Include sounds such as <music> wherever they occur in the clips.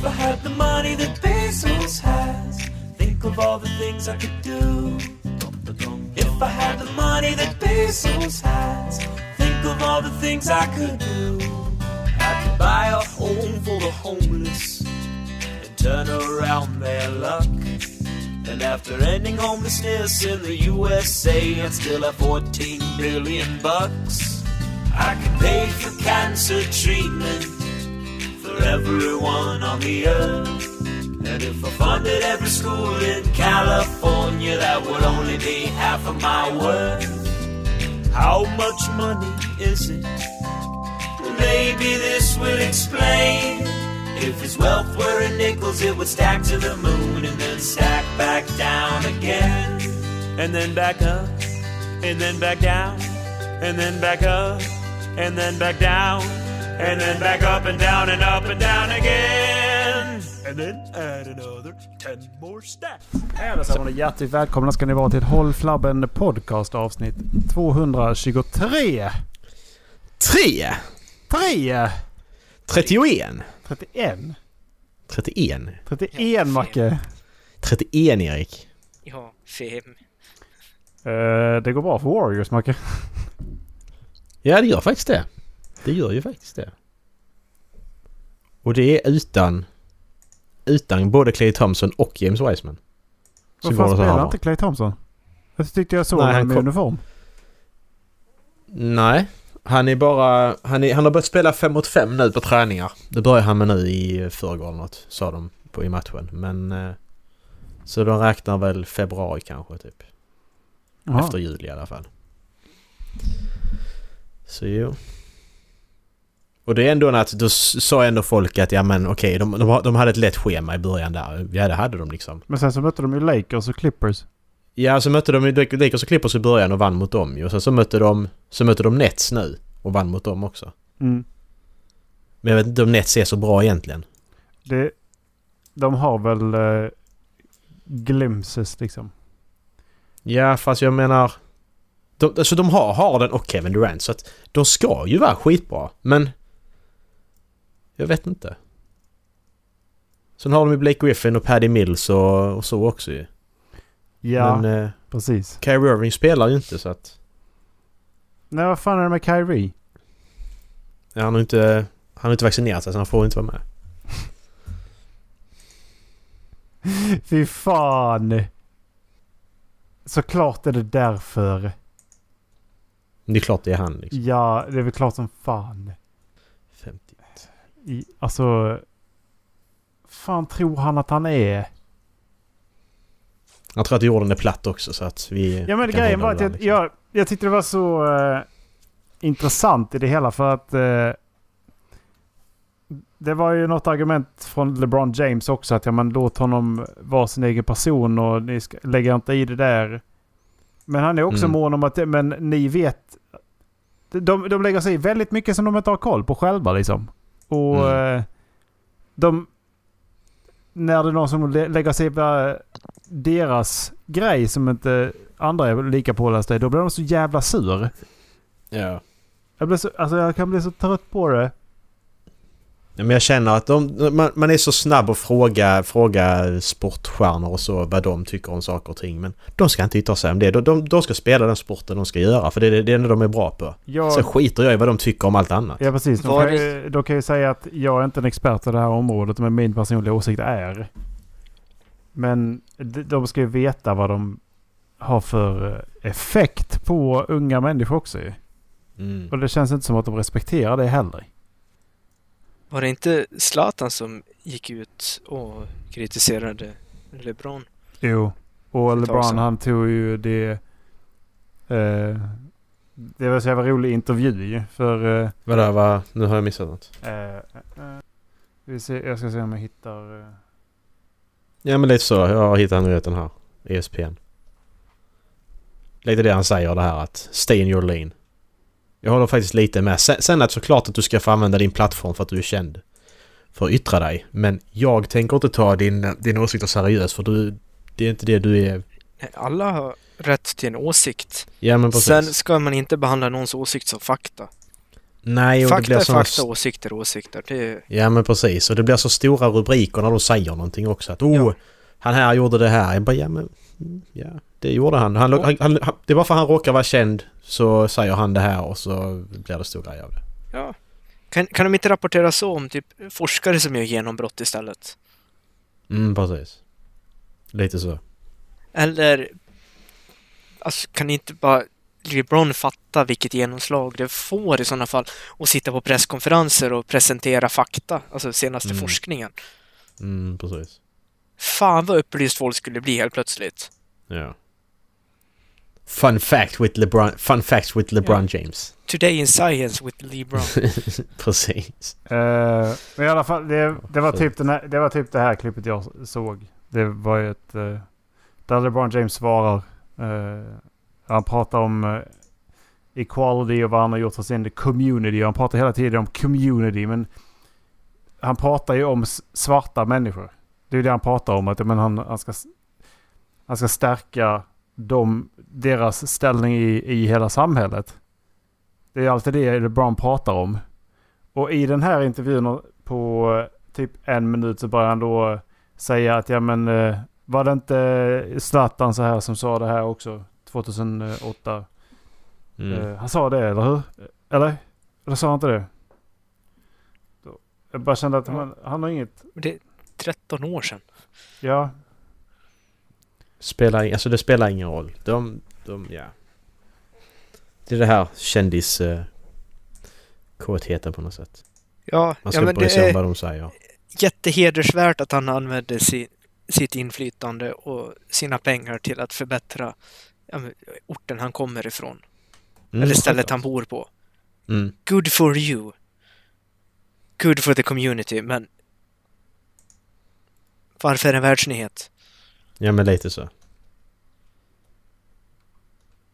If I had the money that Bezos has, think of all the things I could do. If I had the money that Bezos has, think of all the things I could do. I could buy a home for the homeless and turn around their luck. And after ending homelessness in the USA, I'd still have 14 billion bucks. I could pay for cancer treatment everyone on the earth. And if I funded every school in California, that would only be half of my worth. How much money is it? Maybe this will explain. If his wealth were in nickels, it would stack to the moon and then stack back down again. And then back up, and then back down, and then back up, and then back down, and then back up and down and up and down again. And then add another 10 more stacks. Hej allesammans och hjärtligt välkomna ska ni vara till Håll Flabben Podcast avsnitt 223. Tre! 3! 31! 31? 31. 31 Macke. 31 Erik. Ja, fem. Eh, det går bra för Warriors Macke. Ja det gör faktiskt det. Det gör ju faktiskt det. Och det är utan... Utan både Clay Thompson och James Wiseman. Här spelar inte Clay Thompson? Jag tyckte jag såg Nej, honom med kom- uniform. Nej. Han är bara... Han, är, han har börjat spela 5 mot 5 nu på träningar. Det börjar han med nu i förrgår eller något, sa de på, i matchen. Men... eh, Så de räknar väl februari kanske typ. Jaha. Efter jul i alla fall. Så jo. Och det är ändå att då sa ändå folk att ja men okej de, de, ha- de hade ett lätt schema i början där. Ja det hade de liksom. Men sen så mötte de ju Lakers och Clippers. Ja så mötte de ju Lakers och Clippers i början och vann mot dem ju. Och sen så mötte de, så mötte de Nets nu och vann mot dem också. Mm. Men jag vet inte om Nets är så bra egentligen. Det, de har väl uh, glimpses liksom. Ja fast jag menar... De, alltså de har Harden och Kevin Durant så att de ska ju vara skitbra. Men... Jag vet inte. Sen har de ju Blake Griffin och Paddy Mills och, och så också ju. Ja, Men eh, precis. Kyrie Irving spelar ju inte så att... Nej, vad fan är det med Kyrie? Ja, han har inte... Han har inte vaccinerat sig så han får inte vara med. <laughs> Fy fan! Såklart är det därför. Det är klart det är han liksom. Ja, det är väl klart som fan. 50. I, alltså... fan tror han att han är? Jag tror att jorden är platt också så att vi... Ja men grejen var att jag, liksom. jag, jag tyckte det var så eh, intressant i det hela för att eh, det var ju något argument från LeBron James också att ja men låt honom vara sin egen person och ni ska, lägga inte i det där. Men han är också Mm. mån om att men ni vet de, de lägger sig i väldigt mycket som de inte har koll på själva liksom. Och Mm. eh, de... När det är någon som lä- lägger sig vad deras grej som inte andra är lika pålästa i, då blir de så jävla sur. Ja. Jag, blir så, alltså jag kan bli så trött på det. Ja, men jag känner att de, man, man är så snabb att fråga, fråga sportstjärnor och så vad de tycker om saker och ting. Men de ska inte yttra sig om det. De, de, de ska spela den sporten de ska göra för det är det, enda de är bra på. Jag, Sen skiter jag i vad de tycker om allt annat. ja precis. De Var kan, ju, de kan ju säga att jag är inte en expert på det här området men min personliga åsikt är. Men de, ska ju veta vad de har för effekt på unga människor också ju. Mm. Och det känns inte som att de respekterar det heller. Var det inte Zlatan som gick ut och kritiserade LeBron? Jo. Och LeBron han tog ju det... Eh, det var så jävla rolig intervju ju, för... Eh, Vadå, vad, nu har jag missat något. eh, eh, vi ser, jag ska se om jag hittar... Eh, Ja men lite så. Jag har hittat nyheten här. ESPN. Lite det han säger det här att stay in your lane. Jag håller faktiskt lite med. Sen, sen att såklart att du ska få använda din plattform för att du är känd. För att yttra dig. Men jag tänker inte ta din, din åsikter seriöst för du... Det är inte det du är... Alla har rätt till en åsikt. Ja men precis. Sen ska man inte behandla någons åsikt som fakta. Nej, och det Fakta blir är såna... fakta, åsikter åsikter. Det Ja men precis. Och det blir så stora rubriker när de säger någonting också. Att oh, Ja. Han här gjorde det här. Jag bara ja men... Ja, det gjorde han. Han, han, han. Det bara för han råkar vara känd så säger han det här och så blir det stor grej av det. ja. Kan, kan de inte rapportera så om typ forskare som gör genombrott istället? Mm, precis. Lite så. Eller alltså, kan inte bara LeBron fatta vilket genomslag det får i sådana fall och sitta på presskonferenser och presentera fakta, alltså senaste Mm. forskningen. Mm, precis. Fan vad upplyst folk skulle bli helt plötsligt. Ja. Fun fact with LeBron... Fun facts with LeBron James. Today in science with LeBron. <laughs> precis. Eh, men i alla fall, det, det, var typ den här, det var typ det här klippet jag såg. Det var ju ett... Uh, där LeBron James svarar. eh, han pratar om eh, equality och vad han har gjort för sin community. Han pratar hela tiden om community men han pratar ju om svarta människor. Det är det han pratar om. Att men han, han, ska, han ska stärka dem, deras ställning i, i hela samhället. Det är alltid det LeBron pratar om. Och i den här intervjun på eh, typ en minut så börjar han då eh, säga att ja men eh, var det inte Zlatan så här som sa det här också 2008? Mm. Han sa det eller hur? Eller? Eller sa han inte det? Jag bara kände att Ja. han, han har inget... Det 13 år sedan. Ja, Spelar, alltså det spelar ingen roll. De, de, ja. Det är det här kändis... Uh, kåtheten på något sätt. Ja, Man ja ska men inte bry det sig om är vad de säger. jättehedersvärt att han använde si, sitt inflytande och sina pengar till att förbättra ja, men, orten han kommer ifrån. Mm, eller stället han bor på. Mm. Good for you. Good for the community, men varför en världsnyhet? Ja men lite så.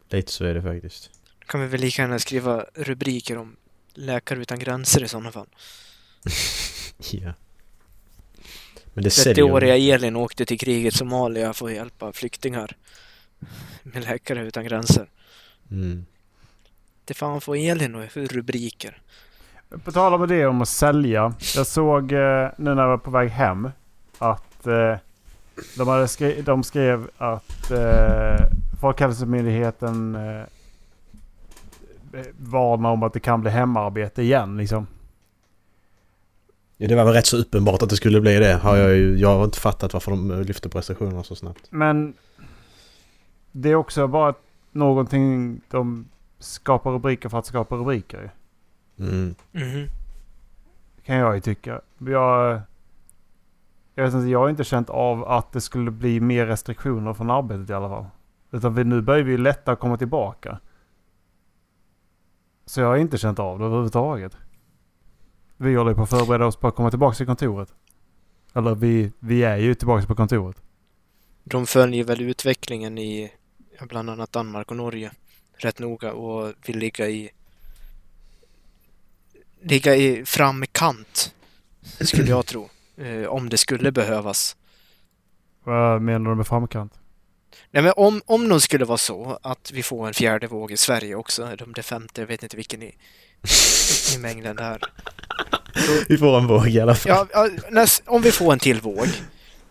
Lite så är det faktiskt. Då kan vi väl lika gärna skriva rubriker om Läkare utan gränser i sådana fall. <laughs> Ja. Men det säljer ju- 30-åriga Elin åkte till kriget Somalia för att hjälpa flyktingar med Läkare utan gränser. Mm. Det fan får Elin och rubriker. På tal om det om att sälja. Jag såg eh, nu när jag var på väg hem att eh, de, hade skri- de skrev att eh, Folkhälsomyndigheten eh, varnar om att det kan bli hemarbete igen. Liksom. Ja, det var väl rätt så uppenbart att det skulle bli det. Har jag, ju, jag har inte fattat varför de eh, lyfte på restriktionerna så snabbt. Men det är också bara någonting de skapar rubriker för att skapa rubriker. Mm. Mhm. Kan jag ju tycka. Jag, jag, vet inte, jag har inte känt av att det skulle bli mer restriktioner från arbetet i alla fall. Utan vi, nu börjar vi ju lättare komma tillbaka. Så jag har inte känt av det överhuvudtaget. Vi håller på att förbereda oss på att komma tillbaka till kontoret. Eller vi, vi är ju tillbaka på kontoret. De följer väl utvecklingen i bland annat Danmark och Norge rätt noga och vill ligga i ligga i framkant skulle jag tro. Eh, om det skulle behövas. Vad menar du med framkant? Nej men om, om det skulle vara så att vi får en fjärde våg i Sverige också, eller om det är femte, jag vet inte vilken i, i mängden där. <laughs> Vi får en våg i alla fall. Ja, ja, näst, om vi får en till våg,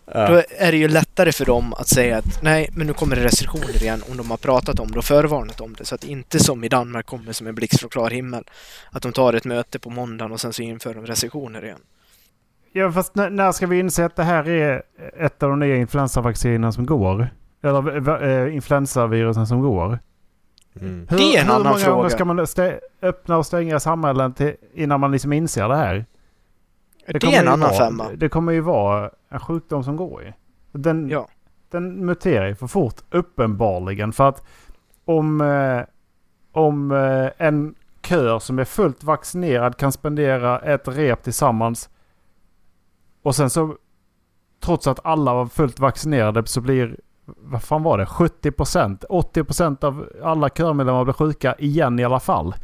då är det ju lättare för dem att säga att nej, men nu kommer det restriktioner igen om de har pratat om det och förvarnat om det. Så att inte som i Danmark kommer som en blixt från klar himmel. Att de tar ett möte på måndagen och sen så inför de restriktioner igen. Ja fast när, när ska vi inse att det här är ett av de nya influensavaccinen som går? Eller äh, influensavirusen som går? Mm. Hur, Det är en hur annan många fråga. gånger ska man öppna och stänga samhällen till, innan man liksom inser det här? Det, kommer är en ju annan vara, femma. Det kommer ju vara en sjukdom som går i. Den, Ja. den muterar ju för fort, uppenbarligen. För att om, eh, om eh, en kör som är fullt vaccinerad kan spendera ett rep tillsammans och sen så trots att alla var fullt vaccinerade så blir vad fan var det? 70% 80% av alla körmedlemmar blir sjuka igen i alla fall.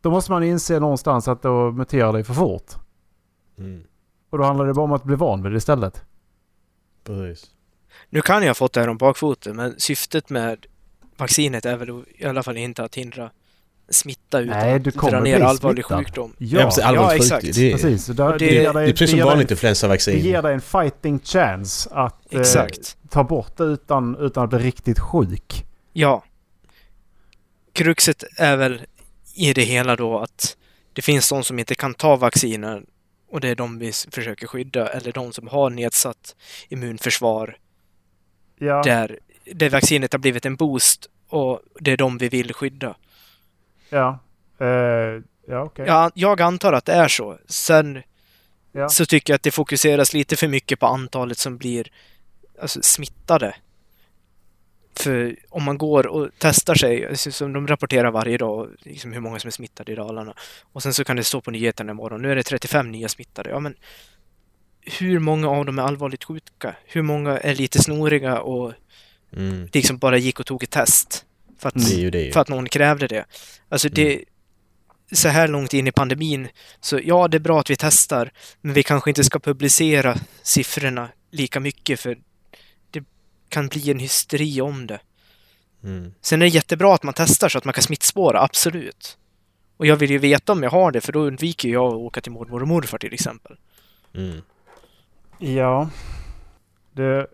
Då måste man inse någonstans att då muterar det för fort. Mm. Och då handlar det bara om att bli van vid det istället. Precis. Nu kan jag ha fått det här om bakfoten, men syftet med vaccinet är väl i alla fall inte att hindra smitta utan Nej, du att kommer dra ner allvarlig smittad. sjukdom. Ja, precis, allvarligt ja, sjuk. exakt. Det, är- precis. Det, det- ger det dig, är precis som vanligt Det influensavaccin. ger dig en fighting chance att eh, ta bort det utan, utan att bli riktigt sjuk. Ja. Kruxet är väl i det hela då att det finns de som inte kan ta vacciner och det är de vi försöker skydda eller de som har nedsatt immunförsvar Ja, där, där vaccinet har blivit en boost och det är de vi vill skydda. Ja. Eh, ja okej. Jag, jag antar att det är så. Sen Ja. så tycker jag att det fokuseras lite för mycket på antalet som blir alltså, smittade. För om man går och testar sig, alltså, som de rapporterar varje dag, liksom hur många som är smittade i Dalarna. Och sen så kan det stå på nyheterna imorgon, nu är det 35 nya smittade. Ja men hur många av dem är allvarligt sjuka? Hur många är lite snoriga och Mm. liksom bara gick och tog ett test? För att, Det är ju det. för att någon krävde det. Alltså det... Så här långt in i pandemin, så ja, det är bra att vi testar, men vi kanske inte ska publicera siffrorna lika mycket för det kan bli en hysteri om det. Mm. Sen är det jättebra att man testar så att man kan smittspåra, absolut. Och jag vill ju veta om jag har det, för då undviker jag att åka till mormor och morfar till exempel. Mm. Ja. Det,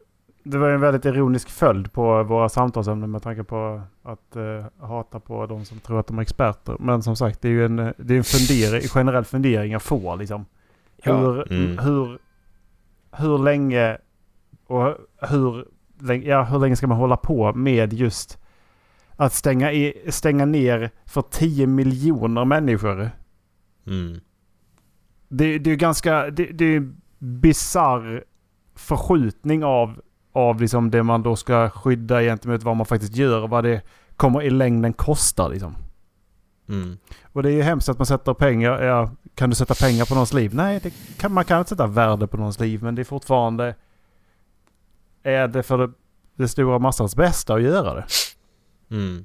det var en väldigt ironisk följd på våra samtalsämnen med tanke på att eh, hata på de som tror att de är experter. Men som sagt, det är ju en, det är en fundering, <laughs> generell fundering jag får liksom. Ja. Hur, Mm. hur, hur länge och hur länge, ja, hur länge ska man hålla på med just att stänga, i, stänga ner för 10 miljoner människor? Mm. Det, det är ju ganska... Det, det är en bizarr förskjutning av, av liksom det man då ska skydda gentemot vad man faktiskt gör och vad det kommer i längden kosta liksom. Mm. Och det är ju hemskt att man sätter pengar... Ja, kan du sätta pengar på någons liv? Nej, kan, man kan inte sätta värde på någons liv men det är fortfarande... Är det för det, det stora massans bästa att göra det? Mm.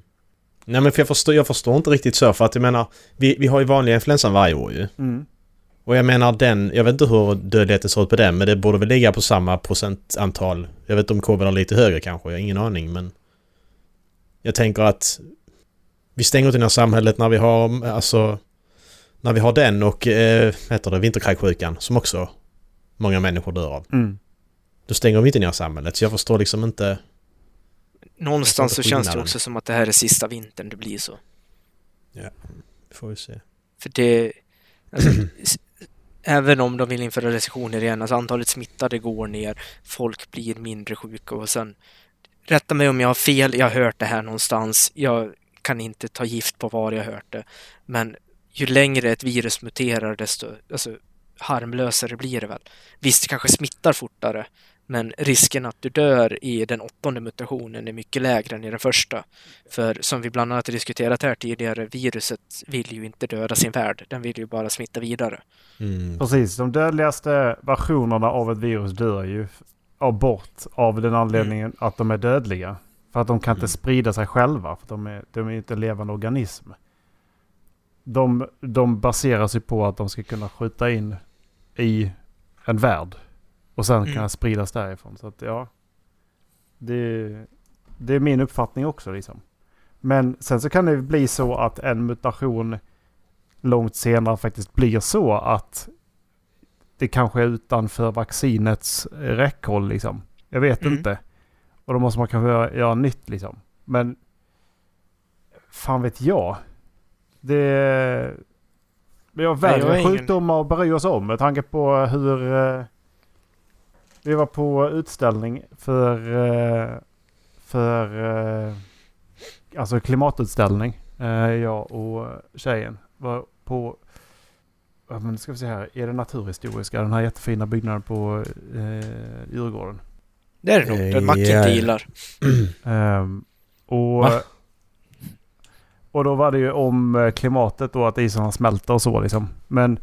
Nej men för jag förstår, jag förstår inte riktigt så för att jag menar vi, vi har ju vanliga influensan varje år ju. Mm. Och jag menar den, jag vet inte hur dödligheten ser ut på den men det borde väl ligga på samma procentantal. Jag vet inte om covid är lite högre kanske, jag har ingen aning men... Jag tänker att vi stänger inte ner samhället när vi har, alltså... När vi har den och, eh, vad heter det, vinterkräksjukan som också många människor dör av. Mm. Då stänger vi inte ner samhället så jag förstår liksom inte... Någonstans så känns det också som att det här är sista vintern det blir så. Vi får vi se. För det... Alltså, <clears throat> även om de vill införa restriktioner igen, alltså antalet smittade går ner, folk blir mindre sjuka och sen... Rätta mig om jag har fel, jag har hört det här någonstans, jag kan inte ta gift på var jag har hört det. Men ju längre ett virus muterar desto alltså, harmlösare blir det väl. Visst, det kanske smittar fortare, men risken att du dör i den åttonde mutationen är mycket lägre än i den första. För som vi bland annat diskuterat här tidigare, viruset vill ju inte döda sin värld. Den vill ju bara smitta vidare. Mm. Precis, de dödligaste versionerna av ett virus dör ju av bort av den anledningen att de är dödliga. För att de kan inte Mm. sprida sig själva, för de är, de är inte en levande organism. De, de baseras ju på att de ska kunna skjuta in i en värld och sen Mm. kunna spridas därifrån. Så att ja, det, det är min uppfattning också liksom. Men sen så kan det bli så att en mutation långt senare faktiskt blir så att det kanske är utanför vaccinets räckhåll liksom. Jag vet Mm. inte. Och då måste man kanske göra, göra nytt liksom. Men fan vet jag. Det... Vi har värre sjukdomar att bry oss om med tanke på hur... Vi var på utställning för... Eh, för... Eh, alltså klimatutställning. Eh, jag och tjejen var på... Ja, men ska vi se här. Är det Naturhistoriska? Den här jättefina byggnaden på eh, Djurgården. Det är det nog, den ja. inte gillar. Ehm, och, Va? och då var det ju om klimatet då att isarna smälter och så liksom. Men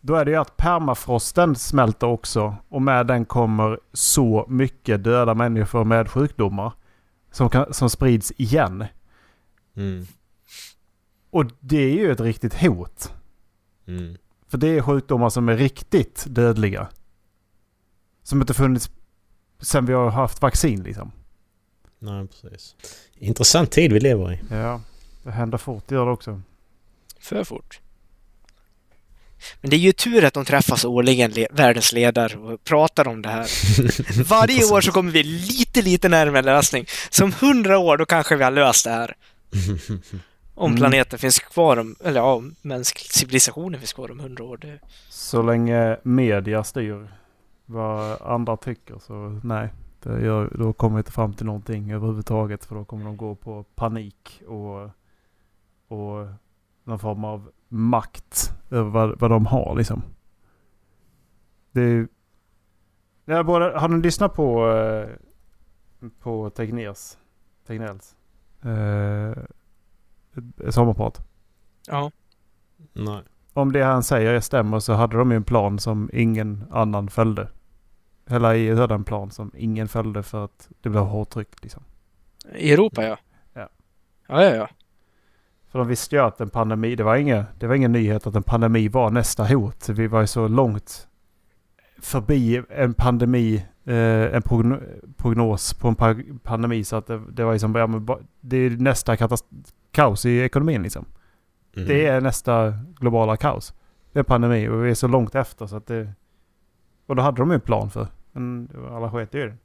då är det ju att permafrosten smälter också och med den kommer så mycket döda människor med sjukdomar som, kan, som sprids igen. Mm. Och det är ju ett riktigt hot. Mm. För det är sjukdomar som är riktigt dödliga. Som inte funnits sen vi har haft vaccin liksom. Nej, precis. Intressant tid vi lever i. Ja, det händer fort gör det också. För fort. Men det är ju tur att de träffas årligen, le- världens ledare, och pratar om det här. <laughs> Varje år så kommer vi lite, lite närmare lösning. Som hundra år, då kanske vi har löst det här. <laughs> Om Mm. planeten finns kvar, om, eller ja, om mänsklig civilisationen finns kvar om hundra år. Det, Så länge media styr vad andra tycker så nej. Det gör, då kommer vi inte fram till någonting överhuvudtaget. För då kommer de gå på panik och, och någon form av makt över vad, vad de har liksom. Det är, ja, både, har ni lyssnat på, eh, på Tegners? Tegnells? Eh, sommarprat? ja. Nej. om det han säger stämmer så hade de ju en plan som ingen annan följde. Hela EU hade en plan som ingen följde för att det blev hårt tryck liksom. I Europa, ja. Ja. Ja, ja, ja. För de visste ju att en pandemi, det var, inga, det var ingen nyhet att en pandemi var nästa hot. Vi var ju så långt förbi en pandemi, eh, en progno, prognos på en pa pandemi så att det, det var liksom, ja, men det är nästa kaos i ekonomin liksom. Mm. Det är nästa globala kaos. Det är pandemi och vi är så långt efter så att det... Och då hade de ju en plan för. Men alla sket i det.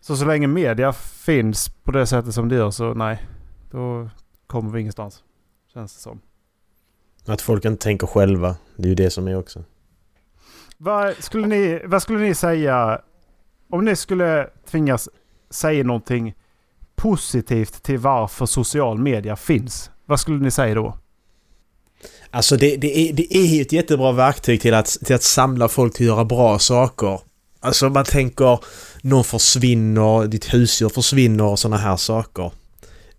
Så så länge media finns på det sättet som det gör så nej. Då kommer vi ingenstans. Känns det som. Att folk inte tänker själva. Det är ju det som är också. Vad skulle ni, vad skulle ni säga om ni skulle tvingas säga någonting positivt till varför social media finns? Vad skulle ni säga då? Alltså det, det, är, det är ju ett jättebra verktyg till att, till att samla folk till att göra bra saker. Alltså man tänker någon försvinner, ditt husdjur försvinner och sådana här saker.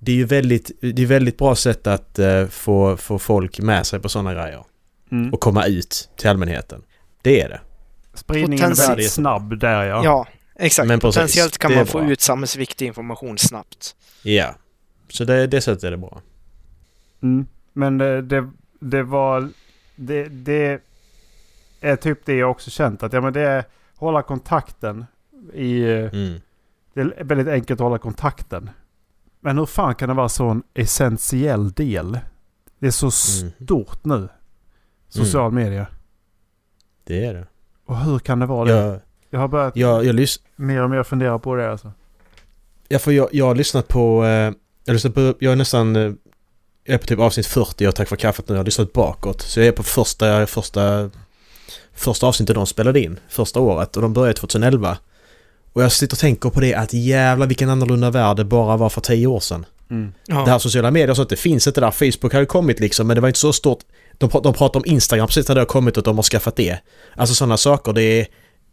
Det är ju väldigt, det är väldigt bra sätt att eh, få, få folk med sig på sådana grejer. Mm. Och komma ut till allmänheten. Det är det. Spridningen är Potentiellt- väldigt snabb där ja. Ja, exakt. Men precis, Potentiellt kan är man få bra. ut samhällsviktig information snabbt. Ja. Så det, det sättet är det bra. Mm. Men det, det, det var... Det, det är typ det jag också känt. Att ja, men det är hålla kontakten i... Mm. Det är väldigt enkelt att hålla kontakten. Men hur fan kan det vara så en essentiell del? Det är så Mm. stort nu. Social media. Det är det. Och hur kan det vara det? Jag, Jag har börjat jag, jag, lys, mer och mer fundera på det alltså. Ja, för jag, jag har lyssnat på... Eh, jag, lyssnat på jag är nästan... Eh, jag är på typ avsnitt 40 och tack för kaffet nu. Jag har lyssnat bakåt. Så jag är på första, första, första avsnittet de spelade in. Första året. Och de började 2011. Och jag sitter och tänker på det att jävla vilken annorlunda värld det bara var för 10 år sedan. Mm. Ja. Det här sociala medier och sånt, det finns inte där. Facebook hade kommit liksom, men det var inte så stort. De, de pratar om Instagram precis när det har kommit och de har skaffat det. Alltså sådana saker, det är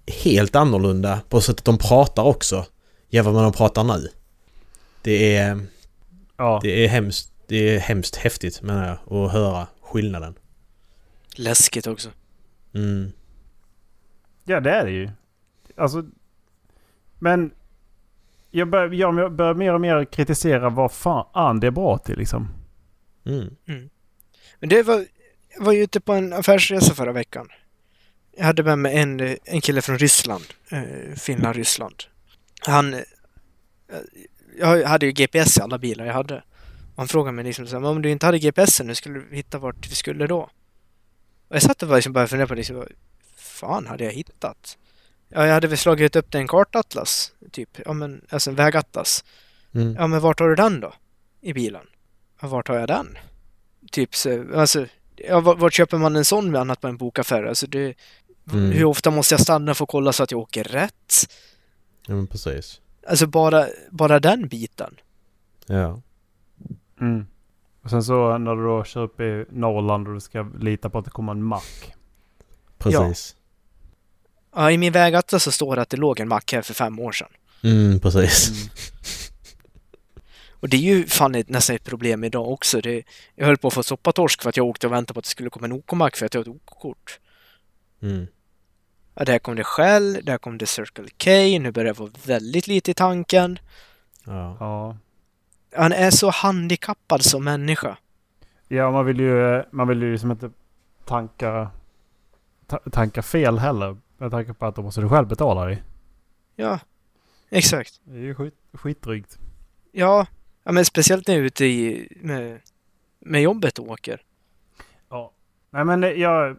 helt annorlunda på sättet de pratar också. Jämfört med de pratar nu. Det är, Ja. det är hemskt, det är hemskt häftigt menar jag, att höra skillnaden. Läskigt också. Mm. ja, det är det ju. Alltså... Men... Jag börjar, jag börjar mer och mer kritisera vad fan det är bra till liksom. Mm. Men det var, jag var ju ute på en affärsresa förra veckan. Jag hade med mig en, en kille från Ryssland. Eh, Finland, Ryssland. Han... eh, Jag hade ju GPS i alla bilar jag hade. Han frågade mig liksom så här, "Men om du inte hade GPS, hur skulle du hitta vart vi skulle då? Och jag satt och bara liksom började fundera på liksom, vad fan hade jag hittat? Ja, jag hade väl slagit upp en kartatlas, typ. Ja, men alltså en vägatlas. Mm. Ja, men vart har du den då? I bilen? Ja, vart har jag den? Typ så, alltså, ja, vart, vart köper man en sån med annat på en bokaffär? Alltså det, Mm. Hur ofta måste jag stanna för att kolla så att jag åker rätt? Ja, men precis. Alltså bara, bara den biten. Ja. Mm. Och sen så när du då kör upp i Norrland och du ska lita på att det kommer en mack. Precis. Ja, I min vägatlas så står det att det låg en mack här för fem år sedan. Mm, precis. Mm. Och det är ju fan ett, nästan ett problem idag också. Det, jag höll på att få soppatorsk för att jag åkte och väntade på att det skulle komma en OK-mack för att jag har ett OK-kort. Mm. Ja, där kom det Shell, där kom det Circle K, nu börjar det vara väldigt lite i tanken. Ja. Ja. Han är så handikappad som människa. Ja, man vill ju, man vill ju liksom inte tanka, ta, tanka fel heller. Med tanke på att då måste du själv betala dig. Ja, exakt. Det är ju skit, skitdrygt. Ja, ja men speciellt när jag är ute i, med, med jobbet och åker. Ja. Nej men jag...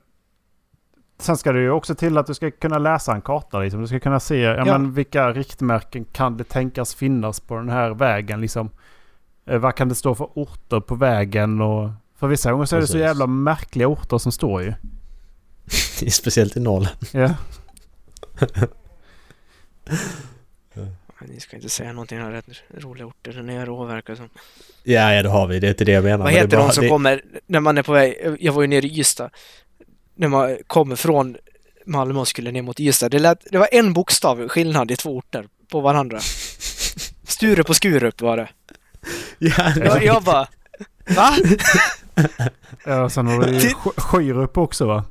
Sen ska det ju också till att du ska kunna läsa en karta liksom. Du ska kunna se ja, Ja. Men vilka riktmärken kan det tänkas finnas på den här vägen liksom. Eh, vad kan det stå för orter på vägen och... För vissa gånger så är det så jävla märkliga orter som står ju. <laughs> Speciellt i Norrland. Ja. Ni ska inte säga någonting, jag har rätt roliga orter där nere och verkar som. Ja, ja det har vi. Det är inte det jag menar. Vad heter bara- de som det- kommer när man är på väg? Jag var ju nere i Ystad. När man kommer från Malmö och skulle ner mot Ystad. Det, lät, det var en bokstav skillnad i två orter på varandra. <laughs> Sturup och Skurup var det. Ja, det Jag, jag bara... Va? ja sen har du ju Skyrup också va?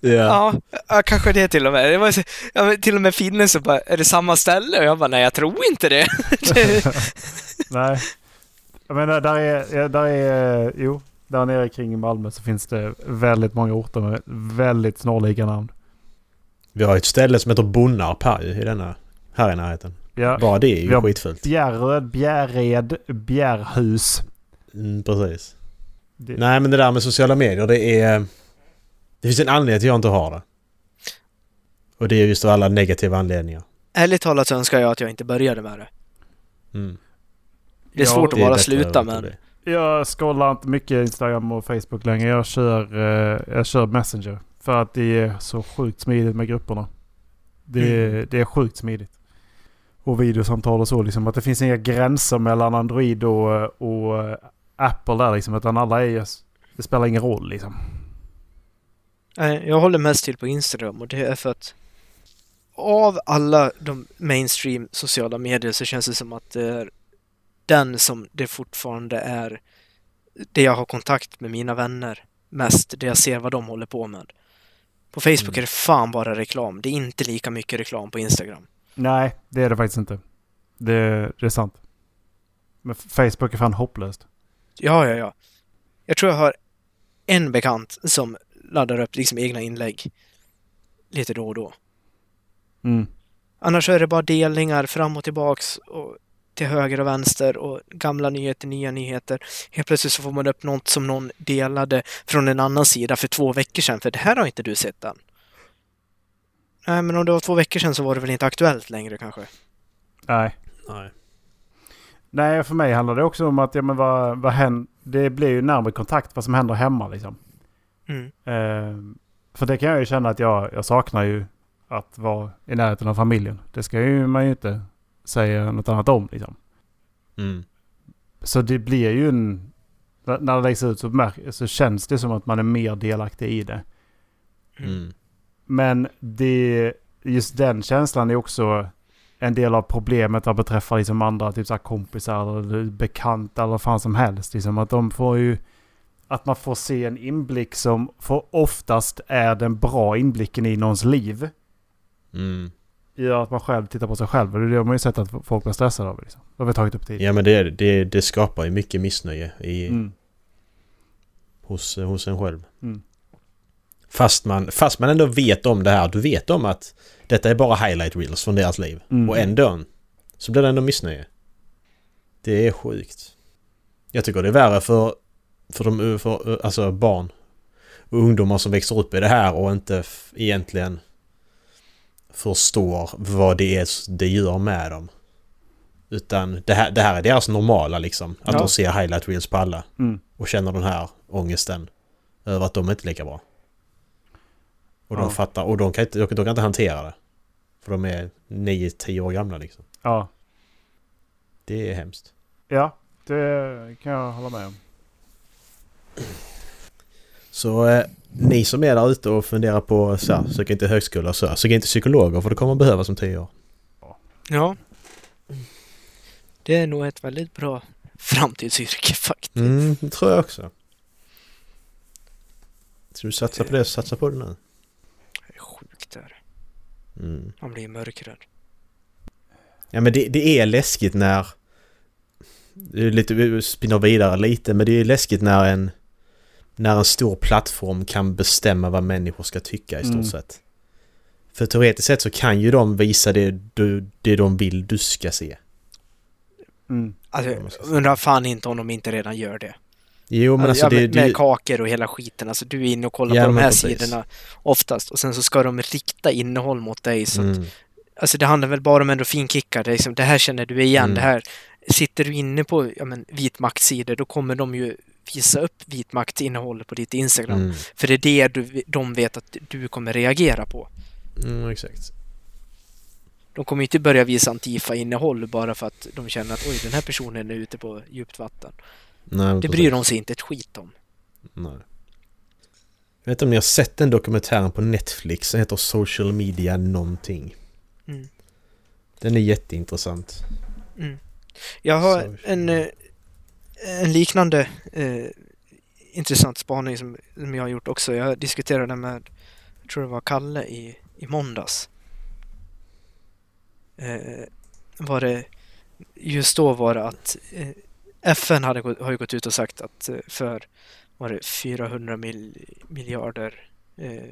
Ja. Ja, ja, kanske det till och med. Det var, så- ja, till och med finnen så bara, är det samma ställe? Och jag bara, nej jag tror inte det. <laughs> Nej. Jag menar där är... Där är jo. Där nere kring Malmö så finns det väldigt många orter med väldigt snarlika namn. Vi har ett ställe som heter Bonnarp här i denna, här i närheten. Ja. Bara det är ju Vi har- skitfullt. Bjärred, Bjärred, Bjärhus. Mm, precis. Det, Nej men det där med sociala medier det är... Det finns en anledning till att jag inte har det. Och det är just av alla negativa anledningar. Ärligt talat så önskar jag att jag inte började med det. Mm. Det är Ja, svårt Det att bara sluta men... det. Jag scrollar inte mycket Instagram och Facebook längre. Jag kör, eh, jag kör Messenger. För att det är så sjukt smidigt med grupperna. Det, Mm. det är sjukt smidigt. Och videosamtal och så liksom. Att det finns inga gränser mellan Android och, och Apple där liksom. Utan alla är. Det spelar ingen roll liksom. Jag håller mest till på Instagram och det är för att av alla de mainstream sociala medier så känns det som att det är den som det fortfarande är det jag har kontakt med mina vänner mest, det jag ser vad de håller på med. På Facebook Mm. är det fan bara reklam. Det är inte lika mycket reklam på Instagram. Nej, det är det faktiskt inte. Det, det är sant. Men Facebook är fan hopplöst. Ja, ja, ja. Jag tror jag har en bekant som laddar upp liksom egna inlägg lite då och då. Mm. Annars är det bara delningar fram och tillbaks och till höger och vänster och gamla nyheter, nya nyheter. Helt plötsligt så får man upp något som någon delade från en annan sida för två veckor sedan, för det här har inte du sett än. Nej, men om det var två veckor sedan så var det väl inte aktuellt längre kanske? Nej. Nej. Nej, för mig handlar det också om att ja, men vad, vad händer? Det blir ju närmare kontakt vad som händer hemma liksom. Mm. Eh, för det kan jag ju känna att jag, jag saknar ju att vara i närheten av familjen. Det ska ju man ju inte säga något annat om liksom. Mm. Så det blir ju en... När det läggs ut så, märk, så känns det som att man är mer delaktig i det. Mm. Men det, just den känslan är också en del av problemet vad beträffar liksom andra typ så här kompisar eller bekanta eller vad fan som helst. Liksom att de får ju... Att man får se en inblick som för oftast är den bra inblicken i någons liv. Mm. Gör att man själv tittar på sig själv. Och det har man ju sett att folk blir stressade av. Liksom. Det har vi tagit upp tidigare. Ja men det, det, det skapar ju mycket missnöje i, Mm. hos, hos en själv. Mm. Fast man, fast man ändå vet om det här. Du vet om att detta är bara highlight reels från deras liv. Mm. Och ändå så blir det ändå missnöje. Det är sjukt. Jag tycker det är värre för, för, de, för alltså barn och ungdomar som växer upp i det här och inte egentligen förstår vad det är det gör med dem. Utan det här, det här är deras normala liksom. Att Ja. de ser highlight reels på alla Mm. och känner den här ångesten över att de inte är lika bra. Och de Ja. fattar, och de kan, inte, de kan inte hantera det. För de är 9-10 år gamla liksom. Ja. Det är hemskt. ja, det kan jag hålla med om. Så eh, ni som är där ute och funderar på så här, söka inte högskola så här, sök inte psykologer för det kommer behövas om 10 år. Ja. Det är nog ett väldigt bra framtidsyrke faktiskt. Mm, det tror jag också. Ska du satsa på det så satsa på det nu. Det är sjukt där. Mm. Man blir mörkrädd. Ja men det, det är läskigt när... Lite, vi spinner vidare lite men det är läskigt när en... När en stor plattform kan bestämma vad människor ska tycka i stort Mm. sett. För teoretiskt sett så kan ju de visa det, du, det de vill du ska se. Mm. Alltså, Ja, jag undrar fan inte om de inte redan gör det. Jo men alltså ja, det... med, det med kakor och hela skiten. Alltså du är inne och kollar Ja, på de här precis. sidorna oftast och sen så ska de rikta innehåll mot dig. Så att, mm, Alltså det handlar väl bara om endorfinkickar. Det, liksom, det här känner du igen. Mm. Det här, sitter du inne på ja, men, vitmaktsidor då kommer de ju visa upp vitmaktsinnehåll på ditt Instagram. mm, För det är det du, de vet att du kommer reagera på. mm, exakt. De kommer inte börja visa Antifa-innehåll bara för att de känner att oj, den här personen är ute på djupt vatten. Nej, Det bryr de sig inte ett skit om. Nej. Jag vet inte om ni har sett den dokumentären på Netflix. Den heter Social Media någonting. Mm. Den är jätteintressant. Mm. Jag har en, en liknande eh, intressant spaning som, som jag har gjort också. Jag diskuterade med, jag tror det var Kalle i, i måndags. Eh, var det, just då var det att eh, FN hade, gått- har ju gått ut och sagt att eh, för var det 400 mil, miljarder eh,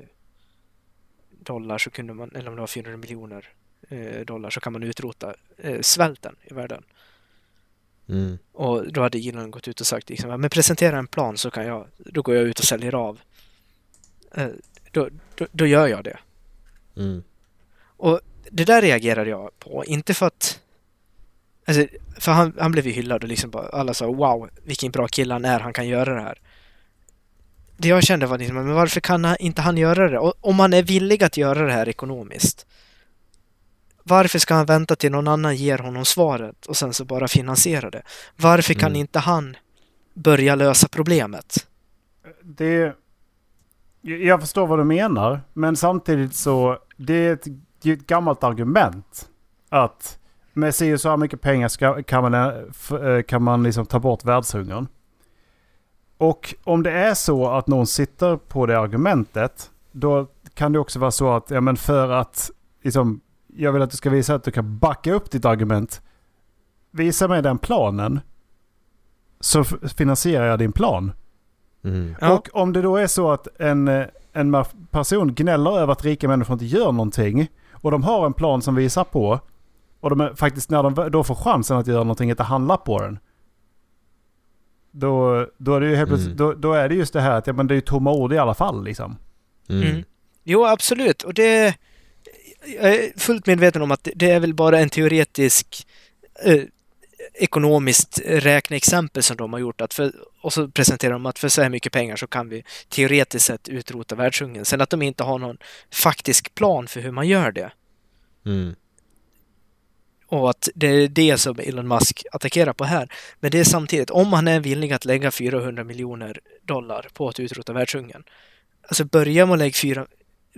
dollar så kunde man, eller om det var 400 miljoner eh, dollar så kan man utrota eh, svälten i världen. Mm. Och då hade Elon gått ut och sagt liksom, "Ja, men presentera en plan så kan jag, då går jag ut och säljer av. Eh, då, då, då gör jag det. Mm. Och det där reagerade jag på, inte för att... Alltså, för han, han blev ju hyllad och liksom bara, alla sa wow, vilken bra kille han är, han kan göra det här. Det jag kände var liksom, men varför kan han, inte han göra det? Och, om han är villig att göra det här ekonomiskt, varför ska han vänta till någon annan ger honom svaret och sen så bara finansiera det? Varför kan Mm. inte han börja lösa problemet? Det... Jag förstår vad du menar. Men samtidigt så... Det är ett, det är ett gammalt argument. Att med si så här mycket pengar ska, kan man, eh, eh, kan man liksom ta bort världshungern. Och om det är så att någon sitter på det argumentet. Då kan det också vara så att ja, men för att liksom, jag vill att du ska visa att du kan backa upp ditt argument. Visa mig den planen. Så finansierar jag din plan. Mm. Ja. Och om det då är så att en, eh, en person gnäller över att rika människor inte gör någonting. Och de har en plan som visar på. Och de är, faktiskt när de då får chansen att göra någonting, inte handla på den. Då, då, är det ju helt Mm. då, då är det just det här att ja, men det är ju tomma ord i alla fall. Liksom. Mm. Mm. Jo, absolut. Och det... Jag är fullt medveten om att det- är väl bara en teoretisk eh, ekonomiskt räkneexempel som de har gjort. Att för, och så presenterar de att för så här mycket pengar så kan vi teoretiskt sett utrota världshungern. Sen att de inte har någon faktisk plan för hur man gör det. Mm. Och att det är det som Elon Musk attackerar på här. Men det är samtidigt, om han är villig att lägga 400 miljoner dollar på att utrota världshungern. Alltså börja med att lägga 4,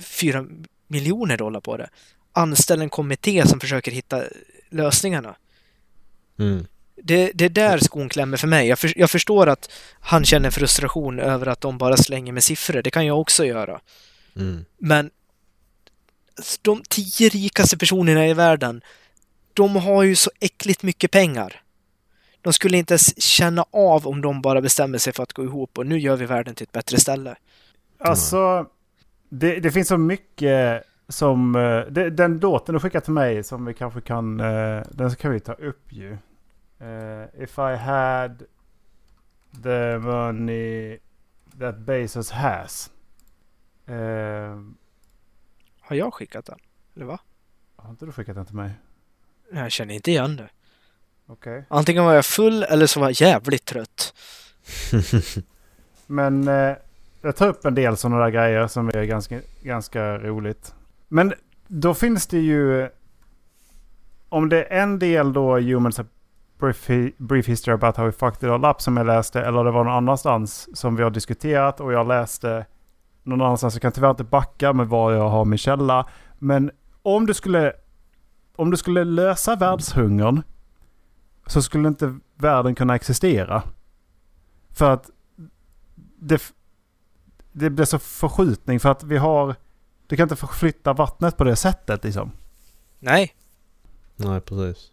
4 miljoner dollar på det. Anställ en kommitté som försöker hitta lösningarna. Mm. Det, det är där skon klämmer för mig. Jag, för, jag förstår att han känner frustration över att de bara slänger med siffror. Det kan jag också göra. Mm. Men de tio rikaste personerna i världen, de har ju så äckligt mycket pengar. De skulle inte ens känna av om de bara bestämmer sig för att gå ihop och nu gör vi världen till ett bättre ställe. Alltså, det, det finns så mycket som... eh, Det, den låten du skickade till mig som vi kanske kan... eh, Den kan vi ta upp ju. Eh, if I had the money that Bezos has. Eh, Har jag skickat den? Eller va? har inte du skickat den till mig? Jag känner inte igen det. Okej. Antingen var jag full eller så var jag jävligt trött. <laughs> Men eh, jag tar upp en del sådana där grejer som är ganska, ganska roligt. Men då finns det ju... Om det är en del då Humans a brief, brief History about how we fucked it all up som jag läste. Eller det var någon annanstans som vi har diskuterat och jag läste någon annanstans. Jag kan tyvärr inte backa med var jag har min källa. Men om du skulle, om du skulle lösa världshungern så skulle inte världen kunna existera. För att det, det blir så förskjutning för att vi har... Du kan inte förflytta vattnet på det sättet liksom. Nej, Nej, precis.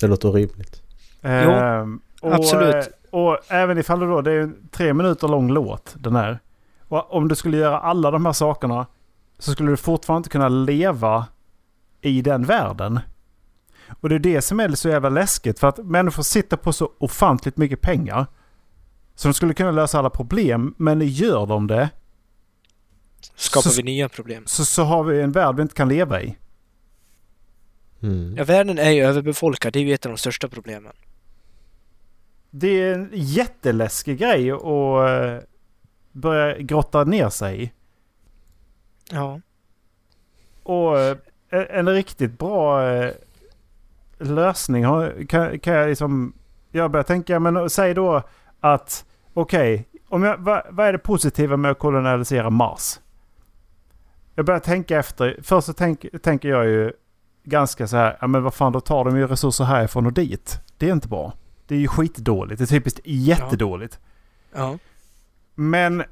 Det låter rimligt. Ehm, och, absolut. eh, Och även ifall det då, det är en tre minuter lång låt den här. Och om du skulle göra alla de här sakerna så skulle du fortfarande inte kunna leva i den världen. Och det är det som är så jävla läskigt för att människor sitter på så ofantligt mycket pengar. Så de skulle kunna lösa alla problem, men gör de det Skapar Så- vi nya problem? så, så har vi en värld vi inte kan leva i. Mm. Ja, världen är ju överbefolkad. Det är ju ett av de största problemen. Det är en jätteläskig grej att eh, börja grotta ner sig i. Ja. Och eh, en riktigt bra eh, lösning kan jag liksom... Jag börjar tänka, men säg då att okej, jag, vad, vad är det positiva med att kolonialisera Mars? Jag börjar tänka efter. Först så tänk, tänker jag ju ganska så här, ja men vad fan då tar de ju resurser härifrån och dit. Det är inte bra. Det är ju skitdåligt. Det är typiskt jättedåligt. Ja. Men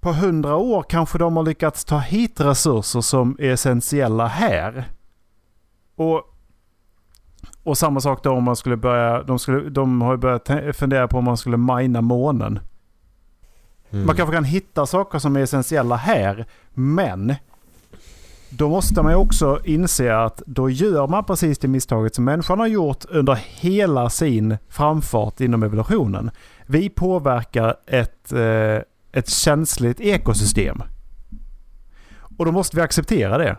på hundra år kanske de har lyckats ta hit resurser som är essentiella här. Och, och samma sak då om man skulle börja... De, skulle, de har ju börjat fundera på om man skulle mina månen. Mm. Man kanske kan hitta saker som är essentiella här. Men då måste man ju också inse att då gör man precis det misstaget som människan har gjort under hela sin framfart inom evolutionen. Vi påverkar ett, eh, ett känsligt ekosystem. Och då måste vi acceptera det.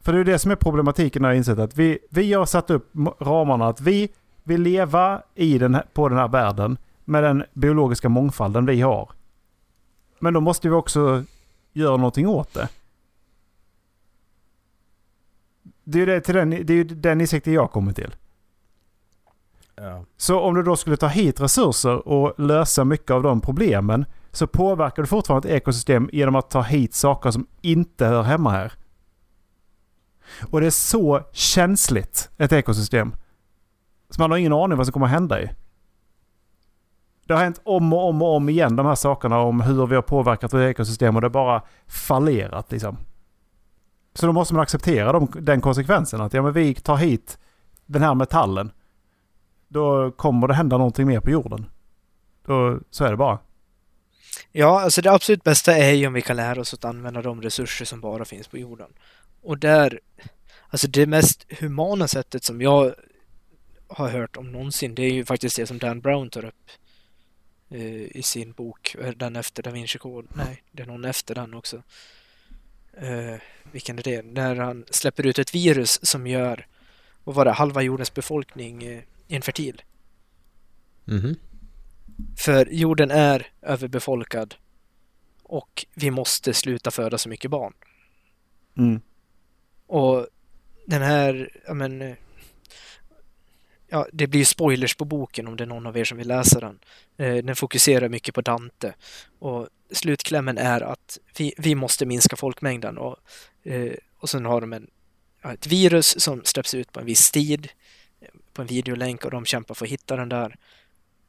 För det är det som är problematiken har jag insett. Att vi, vi har satt upp ramarna att vi vill leva i den här, på den här världen med den biologiska mångfalden vi har. Men då måste vi också göra någonting åt det. Det är ju det, till den, det är den insikten jag kommer till. Ja. Så om du då skulle ta hit resurser och lösa mycket av de problemen så påverkar du fortfarande ett ekosystem genom att ta hit saker som inte hör hemma här. Och det är så känsligt, ett ekosystem. Så man har ingen aning vad som kommer att hända i. Det har hänt om och om och om igen de här sakerna om hur vi har påverkat vårt ekosystem och det har bara fallerat liksom. Så då måste man acceptera de, den konsekvensen att ja, men vi tar hit den här metallen då kommer det hända någonting mer på jorden. Då, så är det bara. Ja, alltså det absolut bästa är ju om vi kan lära oss att använda de resurser som bara finns på jorden. Och där, alltså det mest humana sättet som jag har hört om någonsin, det är ju faktiskt det som Dan Brown tar upp eh, i sin bok, eh, den efter Da Vinci Code. Nej, det är någon efter den också. Eh, vilken är det? När han släpper ut ett virus som gör, vad var det, halva jordens befolkning eh, infertil. Mhm. För jorden är överbefolkad och vi måste sluta föda så mycket barn. Mm. Och den här, ja men, ja det blir ju spoilers på boken om det är någon av er som vill läsa den. Eh, den fokuserar mycket på Dante och slutklämmen är att vi, vi måste minska folkmängden och, eh, och sen har de en, ett virus som släpps ut på en viss tid eh, på en videolänk och de kämpar för att hitta den där.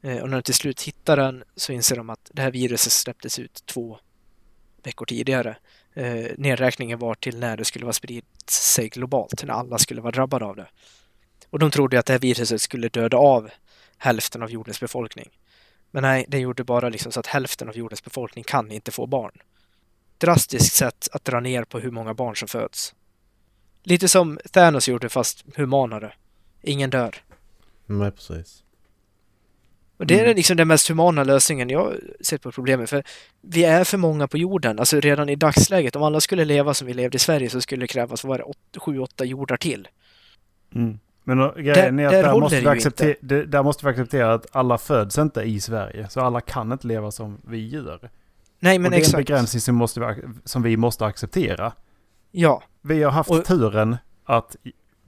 Och när de till slut hittar den så inser de att det här viruset släpptes ut två veckor tidigare. Eh, nedräkningen var till när det skulle vara spritt sig globalt, när alla skulle vara drabbade av det. Och de trodde att det här viruset skulle döda av hälften av jordens befolkning. Men nej, det gjorde bara liksom så att hälften av jordens befolkning kan inte få barn. Drastiskt sätt att dra ner på hur många barn som föds. Lite som Thanos gjorde fast humanare. Ingen dör. Nej, precis. Och det är Mm. liksom den mest humana lösningen jag sett på problemet. För vi är för många på jorden. Alltså redan i dagsläget, om alla skulle leva som vi levde i Sverige så skulle det krävas, vad sju, åtta jordar till. Mm. Men då, grejen är att där där måste, vi acceptera, det, där måste vi acceptera att alla föds inte i Sverige. Så alla kan inte leva som vi gör. Nej, och men det är en exakt. begränsning som, måste vi, som vi måste acceptera. Ja, Vi har haft Och- turen att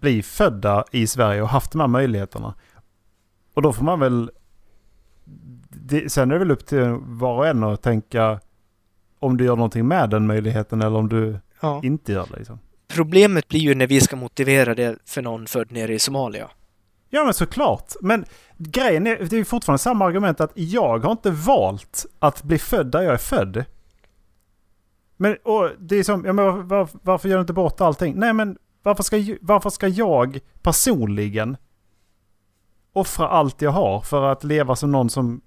bli födda i Sverige och haft de här möjligheterna. Och då får man väl... Det, sen är det väl upp till var och en att tänka om du gör någonting med den möjligheten eller om du ja. inte gör det. Liksom. Problemet blir ju när vi ska motivera det för någon född nere i Somalia. Ja men såklart. Men grejen är, det är fortfarande samma argument att jag har inte valt att bli född där jag är född. Men och det är som, ja, men var, var, varför gör du inte bort allting? Nej men varför ska, varför ska jag personligen offra allt jag har för att leva som någon som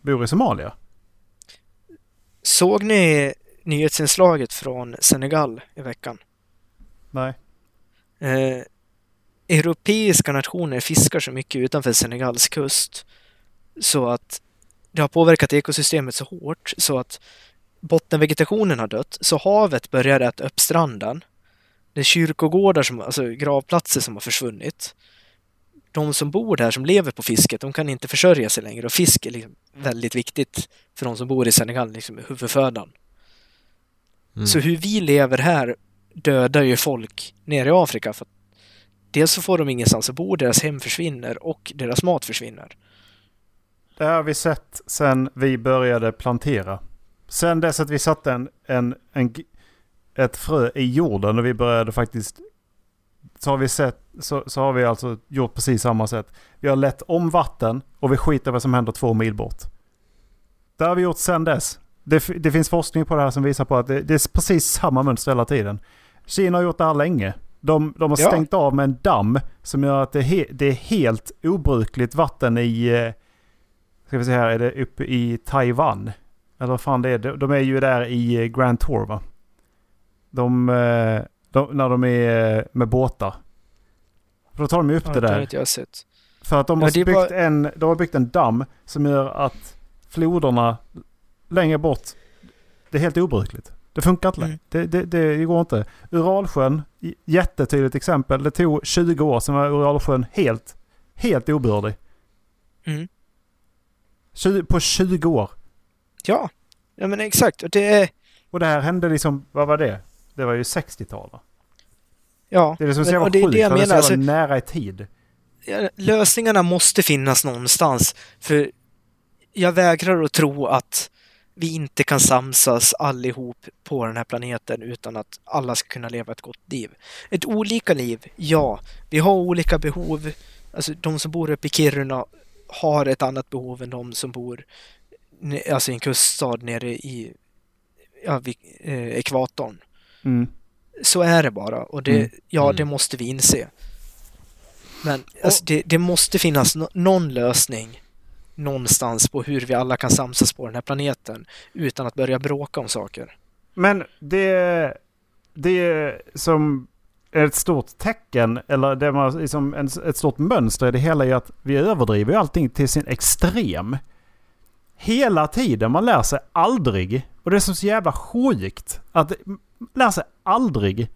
bor i Somalia? Såg ni nyhetsinslaget från Senegal i veckan? Nej. Eh, europeiska nationer fiskar så mycket utanför Senegals kust så att det har påverkat ekosystemet så hårt så att bottenvegetationen har dött, så havet börjar äta upp stranden. Det är kyrkogårdar, som, alltså gravplatser som har försvunnit. De som bor där, som lever på fisket, de kan inte försörja sig längre och fisk är liksom väldigt viktigt för de som bor i Senegal, liksom huvudfödan. Mm. Så hur vi lever här dödar ju folk nere i Afrika. För att dels så får de ingenstans att bo, deras hem försvinner och deras mat försvinner. Det har vi sett sen vi började plantera. Sen dess att vi satte en, en, en, ett frö i jorden och vi började faktiskt... Så har vi sett, så, så har vi alltså gjort precis samma sätt. Vi har lett om vatten och vi skiter vad som händer två mil bort. Det har vi gjort sen dess. Det, det finns forskning på det här som visar på att det, det är precis samma mönster hela tiden. Kina har gjort det här länge. De, de har Ja. stängt av med en damm som gör att det, he, det är helt obrukligt vatten i... eh, Ska vi se här, är det uppe i Taiwan? Eller vad fan det är. De, de är ju där i eh, Grand Tour va? De, eh, de, när de är eh, med båtar. För då tar de upp Ja, det det där. inte jag sett. För att de Ja, har, det är byggt bara- en, de har byggt en damm som gör att floderna längre bort, det är helt obrukligt. Det funkar inte. Mm. Det, det, det går inte. Uralsjön, jättetydligt exempel. Det tog 20 år sedan var Uralsjön helt, helt obördig. Mm. 20, på 20 år. Ja, ja men exakt. Och det är... Och det här hände liksom, vad var det? Det var ju 60-tal va? Ja, Det är liksom så men- och det är sjukt, det jag det menar. Alltså, nära i tid. lösningarna måste finnas någonstans. För jag vägrar att tro att vi inte kan samsas allihop på den här planeten utan att alla ska kunna leva ett gott liv. Ett olika liv, ja. Vi har olika behov. Alltså de som bor uppe i Kiruna har ett annat behov än de som bor alltså i en kuststad nere i ja, vid, eh, ekvatorn. Mm. Så är det bara och det, Mm. ja, Mm. det måste vi inse. Men alltså, det, det måste finnas no någon lösning någonstans på hur vi alla kan samsas på den här planeten utan att börja bråka om saker. Men det, det som är ett stort tecken, eller det man, liksom en, ett stort mönster i det hela är att vi överdriver allting till sin extrem. Hela tiden, man lär sig aldrig, och det är så jävla sjukt, att lär sig aldrig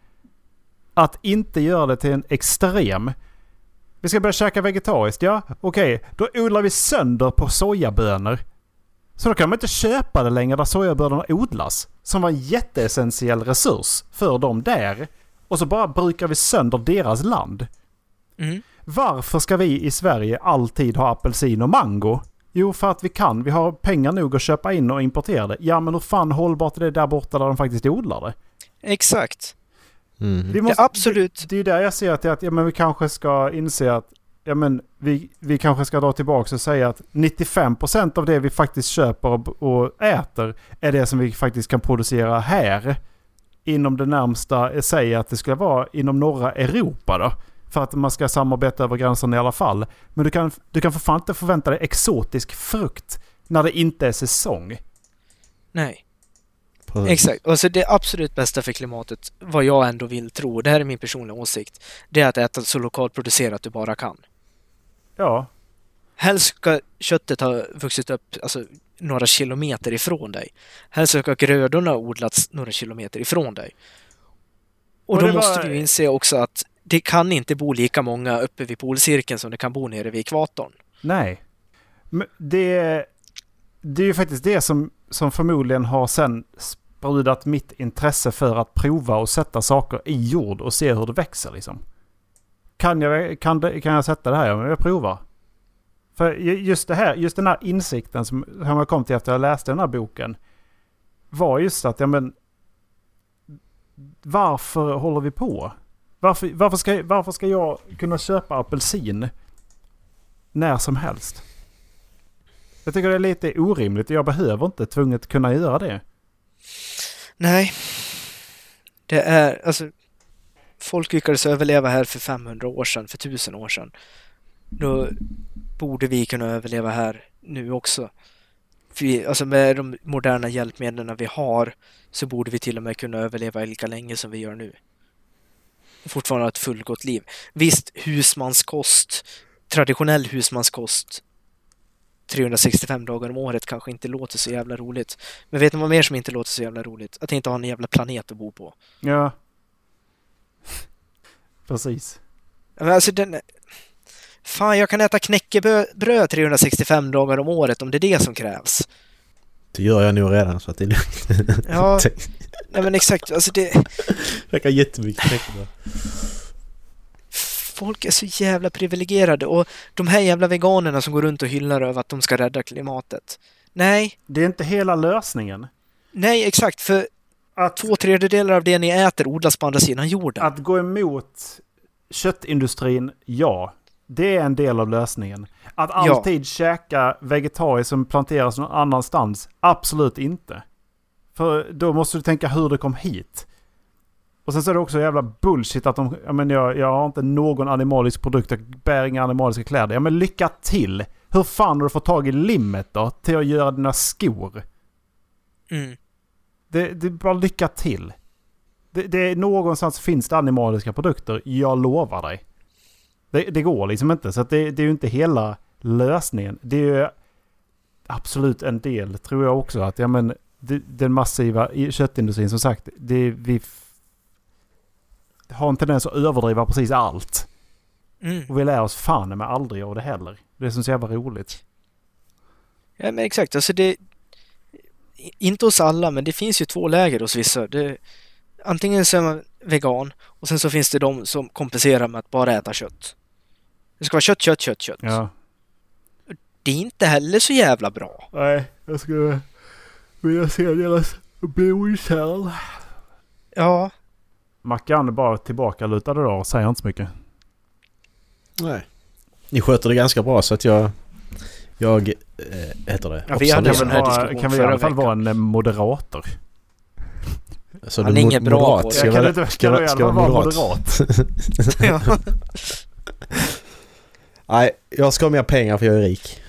att inte göra det till en extrem. Vi ska börja käka vegetariskt, ja okej, då odlar vi sönder på sojabönor. Så då kan man inte köpa det längre där sojabönorna odlas. Som var en jätteessentiell resurs för dem där. Och så bara brukar vi sönder deras land. Mm. Varför ska vi i Sverige alltid ha apelsin och mango? Jo, för att vi kan. Vi har pengar nog att köpa in och importera det. Ja, men hur fan hållbart är det där borta där de faktiskt odlar det? Exakt. Mm. Vi Det är absolut. Det, det är ju där jag ser att, att ja, men vi kanske ska inse att ja, men vi, vi kanske ska dra tillbaka och säga att 95% av det vi faktiskt köper och, och äter är det som vi faktiskt kan producera här. Inom det närmsta, säg att det skulle vara inom norra Europa då. För att man ska samarbeta över gränserna i alla fall. Men du kan, du kan för fan inte förvänta dig exotisk frukt när det inte är säsong. Nej, Precis. exakt. Alltså det absolut bästa för klimatet, vad jag ändå vill tro, det här är min personliga åsikt, det är att äta så lokalt producerat du bara kan. Ja, Helst ska köttet ha vuxit upp alltså, några kilometer ifrån dig. Helst ska grödorna ha odlats några kilometer ifrån dig. Och, Och då det var- måste du inse också att det kan inte bo lika många uppe vid polcirkeln som det kan bo nere vid ekvatorn. Nej. Men det, det är ju faktiskt det som, som förmodligen har sen sprudat mitt intresse för att prova och sätta saker i jord och se hur det växer liksom. Kan jag, kan det, kan jag sätta det här? Ja, jag provar. För just, det här, just den här insikten som som jag kom till efter jag läste den här boken var just att, ja men varför håller vi på? Varför, varför, ska, varför ska jag kunna köpa apelsin när som helst? Jag tycker det är lite orimligt och jag behöver inte tvunget kunna göra det. Nej. Det är, alltså, folk lyckades överleva här för 500 år sedan, för 1000 år sedan. Då borde vi kunna överleva här nu också. För vi, alltså med de moderna hjälpmedlen vi har så borde vi till och med kunna överleva lika länge som vi gör nu. Och fortfarande ha ett fullgott liv. Visst, husmanskost, traditionell husmanskost 365 dagar om året kanske inte låter så jävla roligt. Men vet ni vad mer som inte låter så jävla roligt? Att inte ha en jävla planet att bo på. Ja. <laughs> Precis. Men alltså den... Fan, jag kan äta knäckebröd 365 dagar om året om det är det som krävs. Det gör jag nog redan så att det är lugnt. Ja, <laughs> nej men exakt. Alltså det... Jag kan jättemycket knäckebröd. Folk är så jävla privilegierade och de här jävla veganerna som går runt och hyllar över att de ska rädda klimatet. Nej, Det är inte hela lösningen. nej exakt. För Att, två tredjedelar av det ni äter odlas på andra sidan jorden. att gå emot köttindustrin, ja. Det är en del av lösningen. Att Ja. alltid käka vegetariskt som planteras någon annanstans, absolut inte. För då måste du tänka hur det kom hit. Och sen så är det också jävla bullshit att de... Jag, men jag, jag har inte någon animalisk produkt, jag bär inga animaliska kläder. Ja men lycka till! Hur fan har du fått tag i limmet då till att göra dina skor? Mm. Det, det är bara lycka till. Det, det är någonstans finns det animaliska produkter, jag lovar dig. Det, det går liksom inte, så att det, det är ju inte hela lösningen. Det är ju absolut en del, tror jag också, att ja, men, den massiva köttindustrin, som sagt, det, vi har en tendens att överdriva precis allt. Mm. Och vi lär oss fan med aldrig av det heller. Det är som så jävla roligt. Ja, men exakt. Alltså det... Inte hos alla, men det finns ju två läger hos vissa. Det, antingen så är man vegan och sen så finns det de som kompenserar med att bara äta kött. Det ska vara kött, kött, kött, kött. Ja. Det är inte heller så jävla bra. Nej, jag skulle vilja se deras blodkärl. Ja, Mackan är bara tillbakalutad idag och säger inte så mycket. Nej. Ni sköter det ganska bra så att jag... Jag... Äh, heter det? Ja, vi hade vara, diskussionen kan vi i alla fall vara en eh, moderator? Så Han du är inget bra på moderat? det. Ska Ja, kan inte- ska kan ska fall vara moderat? ja. <laughs> Nej, jag ska ha mer pengar för jag är rik.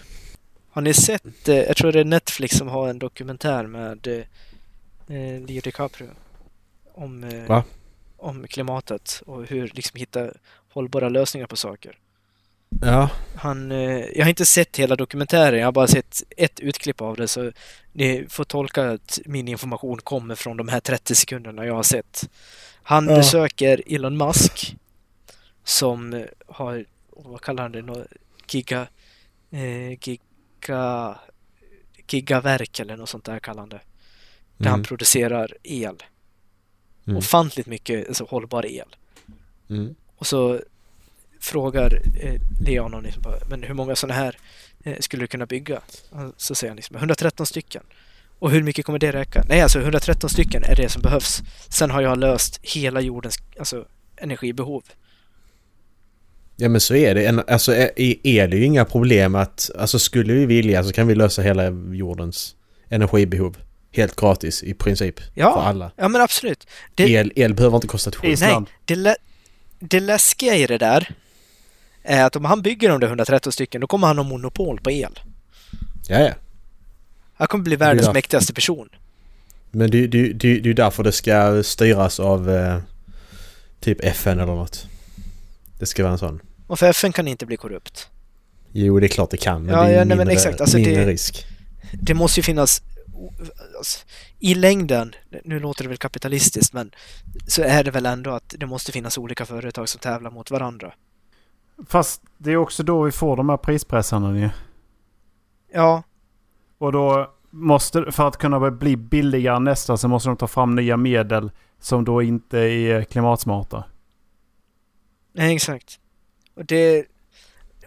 Har ni sett, eh, jag tror det är Netflix som har en dokumentär med eh, Leo DiCaprio om, eh, Va? Om klimatet och hur liksom hitta hållbara lösningar på saker. Ja. Han, eh, jag har inte sett hela dokumentären, jag har bara sett ett utklipp av det så ni får tolka att min information kommer från de här 30 sekunderna jag har sett. Han Ja. besöker Elon Musk som har, vad kallar han det, giga, eh, giga, gigaverk eller något sånt där kallar han det. Där han Mm. producerar el. Mm. Ofantligt mycket alltså, hållbar el. Mm. Och så frågar eh, Leon honom liksom men hur många sådana här eh, skulle du kunna bygga? Så säger han liksom 113 stycken. Och hur mycket kommer det räcka? Nej, alltså 113 stycken är det som behövs. Sen har jag löst hela jordens alltså, energibehov. Ja men så är det. Alltså är, är det ju inga problem att... Alltså skulle vi vilja så kan vi lösa hela jordens energibehov. Helt gratis i princip. Ja. För alla. Ja, men absolut. Det, El, el behöver inte kosta ett skit. Nej, det, lä- det läskiga i det där är att om han bygger de där 113 stycken, då kommer han ha monopol på el. Ja, ja. Han kommer bli världens mäktigaste person. Men det, det, det, det är ju därför det ska styras av eh, typ FN eller något. Det ska vara en sån. Och för FN kan inte bli korrupt. Jo, det är klart det kan. Men Ja, det är ju ja, nej, mindre, men exakt. Alltså, mindre det- risk. det måste ju finnas alltså, i längden, nu låter det väl kapitalistiskt, men så är det väl ändå att det måste finnas olika företag som tävlar mot varandra. Fast det är också då vi får de här prispressarna ju. Ja, Och då måste, för att kunna bli billigare nästa så måste de ta fram nya medel som då inte är klimatsmarta. nej, exakt. Och, det,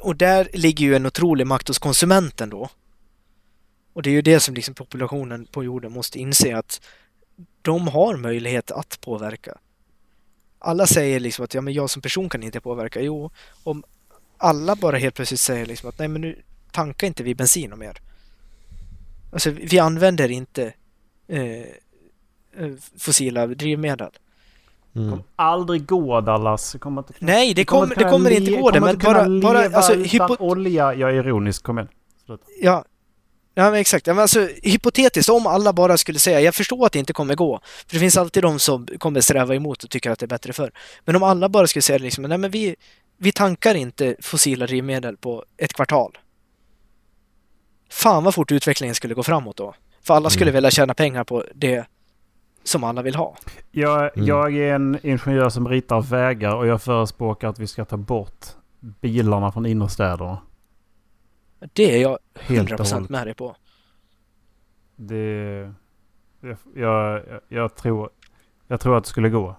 och där ligger ju en otrolig makt hos konsumenten då. Och det är ju det som liksom populationen på jorden måste inse att de har möjlighet att påverka. Alla säger liksom att ja, men jag som person kan inte påverka. Jo, om alla bara helt plötsligt säger liksom att nej men nu tankar inte vi bensin och mer. Alltså vi använder inte eh, eh, fossila drivmedel. Mm. kommer aldrig gå Dallas. Det kommer inte, Nej, det, kommer kommer, det kommer inte gå det, kommer men inte kunna bara, bara alltså, utan hypo, olja. Jag är ironisk, kom igen. Sluta. Ja, ja men exakt. Ja, men alltså, hypotetiskt, om alla bara skulle säga, jag förstår att det inte kommer gå, för det finns alltid de som kommer sträva emot och tycker att det är bättre för. Men om alla bara skulle säga liksom, nej men vi, vi tankar inte fossila drivmedel på ett kvartal. Fan vad fort utvecklingen skulle gå framåt då. För alla skulle Mm. vilja tjäna pengar på det som alla vill ha. Jag, Mm. jag är en ingenjör som ritar vägar och jag förespråkar att vi ska ta bort bilarna från innerstäderna. Det är jag Helt och 100% hållet. med dig på. Det... Jag, jag, jag, tror, jag tror att det skulle gå.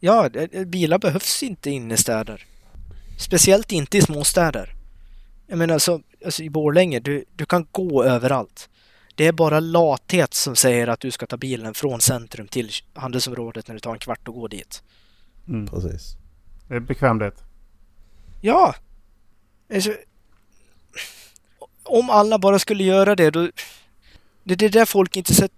Ja, bilar behövs inte inne i städer. Speciellt inte i småstäder. Jag menar så, alltså i Borlänge, du, du kan gå överallt. Det är bara lathet som säger att du ska ta bilen från centrum till handelsområdet när det tar en kvart att gå dit. Mm. Precis. Det är bekvämlighet. Ja! Alltså, om alla bara skulle göra det då... Det är det där folk inte sett,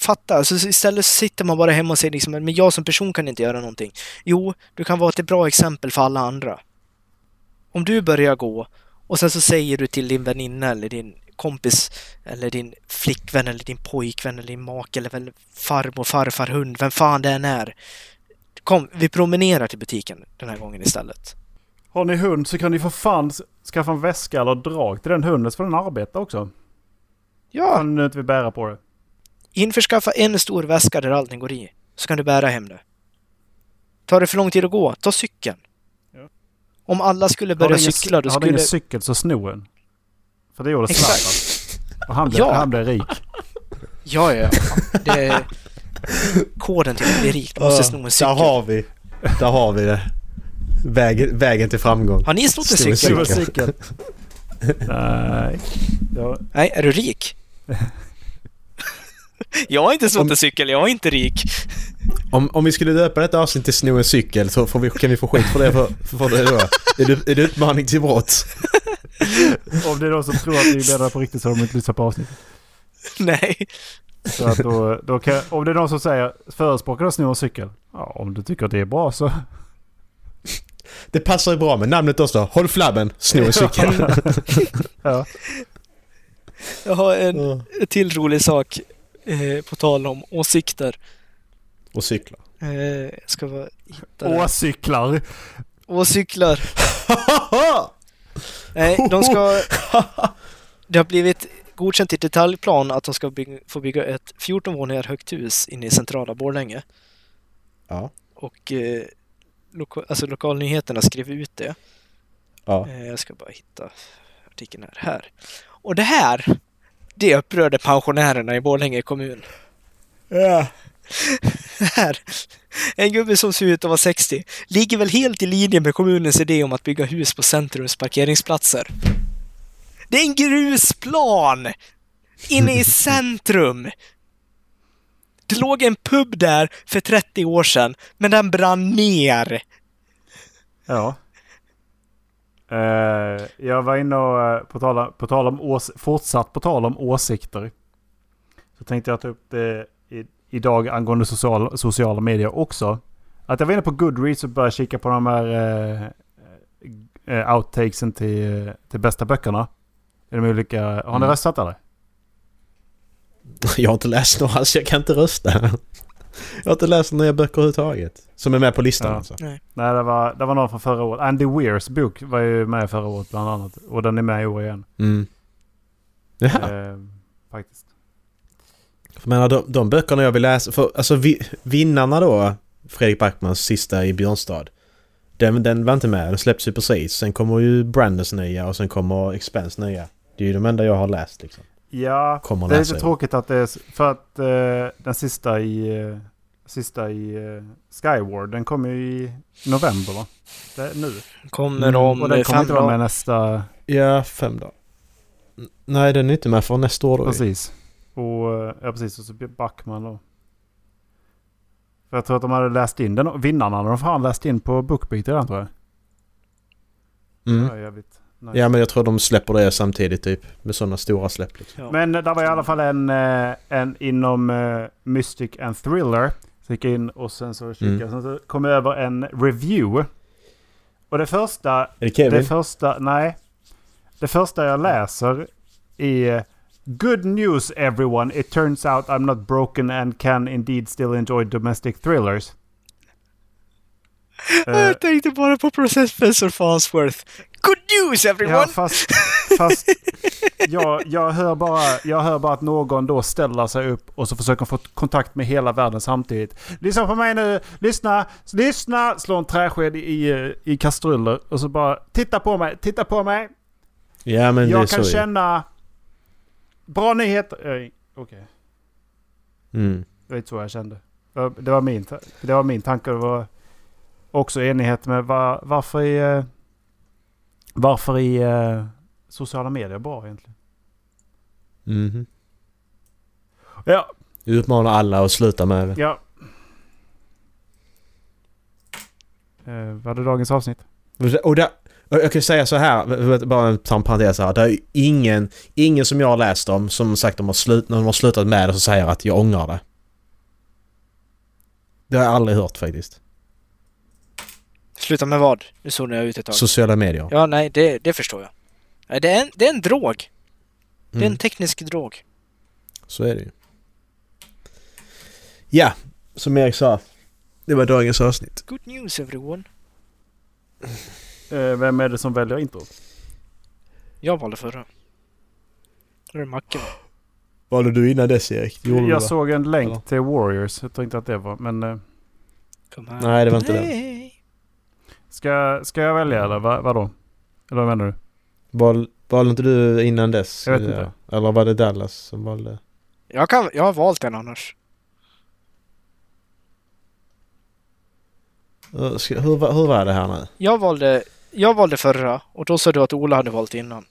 fattar. Så istället sitter man bara hemma och säger liksom men jag som person kan inte göra någonting. Jo, du kan vara ett bra exempel för alla andra. Om du börjar gå och sen så säger du till din väninna eller din kompis eller din flickvän eller din pojkvän eller din make eller väl farmor, farfar, hund, vem fan det än är. Kom, vi promenerar till butiken den här gången istället. Har ni hund så kan ni för fan skaffa en väska eller drag till den hunden så får den arbeta också. Ja, Om du inte vill bära på det. Införskaffa en stor väska där allting går i, så kan du bära hem det. Tar det för lång tid att gå, ta cykeln. Ja. Om alla skulle börja ingen, cykla, då har du skulle... ingen cykel så sno en. För det gjorde. Zlatan. Och han blev, Ja. han blev rik. Ja, ja, ja. Det är koden till att bli rik. Du måste sno en Där cykel. har vi, där har vi det. Vägen, vägen till framgång. Har ni snott en cykel? En cykel. cykel. <laughs> Nej. Ja, Nej, är du rik? <laughs> jag har inte snott en cykel, jag är inte rik. Om, om vi skulle döpa detta avsnitt till Sno en cykel så får vi, kan vi få skit för det för, för det då. Är det, är det utmaning till brott? <laughs> om det är någon som tror att vi är ledare på riktigt så har de inte lyssnat på avsnittet. Nej. Så att då, då kan, om det är någon som säger förespråkar du att sno en cykel? Ja, om du tycker att det är bra så... Det passar ju bra med namnet också. Håll flabben, sno en cykel. <laughs> Ja. Jag har en, Ja. till rolig sak eh, på tal om åsikter. Och cykla. Eh, jag ska bara hitta. Åcyklar. Åcyklar. <laughs> Nej, de ska... <laughs> Det har blivit godkänt i detaljplan att de ska bygga, få bygga ett 14 våningar högt hus inne i centrala Borlänge. ja. Och eh, loka, alltså lokalnyheterna skrev ut det. Ja. Eh, jag ska bara hitta artikeln här. här. Och det här, det upprörde pensionärerna i Borlänge kommun. Ja. <laughs> här. En gubbe som ser ut att vara 60 ligger väl helt i linje med kommunens idé om att bygga hus på centrums parkeringsplatser. Det är en grusplan! Inne i centrum! Det låg en pub där för 30 år sedan, men den brann ner. Ja. Eh, jag var inne och, eh, på tal, på tal om ås, fortsatt på tal om åsikter. Så tänkte jag ta upp det i, idag angående social, sociala medier också. Att jag var inne på Goodreads och började kika på de här eh, outtakesen till, till bästa böckerna. I de olika, har ni Mm. röstat eller? <laughs> Jag har inte läst några alls, jag kan inte rösta. Jag har inte läst några böcker överhuvudtaget. Som är med på listan Ja. alltså. Nej, det var, det var någon från förra året. Andy Weirs bok var ju med förra året bland annat. Och den är med i år igen. Mm. Jaha. Eh, faktiskt. Jag menar de, de böckerna jag vill läsa, för alltså vi, vinnarna då, Fredrik Backmans sista i Björnstad. Den, den var inte med, den släpps ju precis. Sen kommer ju Brandons nya och sen kommer Expense nya. Det är ju de enda jag har läst liksom. Ja, Kommer det är lite tråkigt att det är... För att eh, den sista i... eh, sista i uh, Skyward, den kommer ju i november va? Det är nu. Kommer Mm, om Och den kommer fem inte vara med dagar. nästa... Ja, fem dagar. Nej, den är inte med för nästa år då. Precis. Och, eh, ja precis, och så Backman då. För jag tror att de hade läst in den. Vinnarna hade de fan läst in på Bookbeat redan tror jag. Det Mm. var jävligt nice. Ja, men jag tror de släpper det samtidigt typ. Med sådana stora släpp liksom. Ja. Men det var i alla fall en, eh, en inom eh, Mystic and Thriller. Så gick jag in och sen så kikade Mm. Sen så kom jag över en review. Och det första... Är det Kevin? Det första... Nej. Det första jag läser är... Good news everyone. It turns out I'm not broken and can indeed still enjoy domestic thrillers. Eh, Jag tänkte bara på Professor Farnsworth. Good news everyone! ja, fast, fast jag, jag, hör bara, jag hör bara att någon då ställer sig upp och så försöker få kontakt med hela världen samtidigt. Lyssna på mig nu! Lyssna! Lyssna! Slår en träsked i, i kastruller och så bara titta på mig! Titta på mig! Ja men jag kan känna... Bra nyheter! Okej. Mm. Det var inte så jag kände. Det var- min, det var min tanke. Det var också enighet med var, varför i... eh, Varför i eh, sociala medier bra egentligen. Mhm. Ja, Utmanar alla att sluta med det. ja. Eh, var det dagens avsnitt? Och där, jag kan säga så här, bara en parentes här. Det är ingen, ingen som jag har läst om som sagt de har slut, när de har slutat med det så säger att jag ångrar det. Det har jag aldrig hört faktiskt. Sluta med vad? Nu zonade jag ut ett tag. Sociala medier. Ja, nej, det, det förstår jag. Det är en, det är en drog. Det är Mm. en teknisk drog. Så är det ju. Ja, som Erik sa. Det var dagens avsnitt. Good news everyone. Eh, vem är det som väljer intro? Jag valde förra. Det är Macke. Valde du innan dess Erik? Det gjorde Jag såg en länk Eller? till Warriors. Jag tror inte att det var. Men eh. Nej, det var inte den. Ska, ska jag välja eller vad, vadå? Eller vad menar du? Val, valde inte du innan dess? Jag vet inte. Eller var det Dallas som valde? Jag, kan, jag har valt en annars. Hur, hur, var- hur var det här nu? Jag valde, jag valde förra och då sa du att Ola hade valt innan.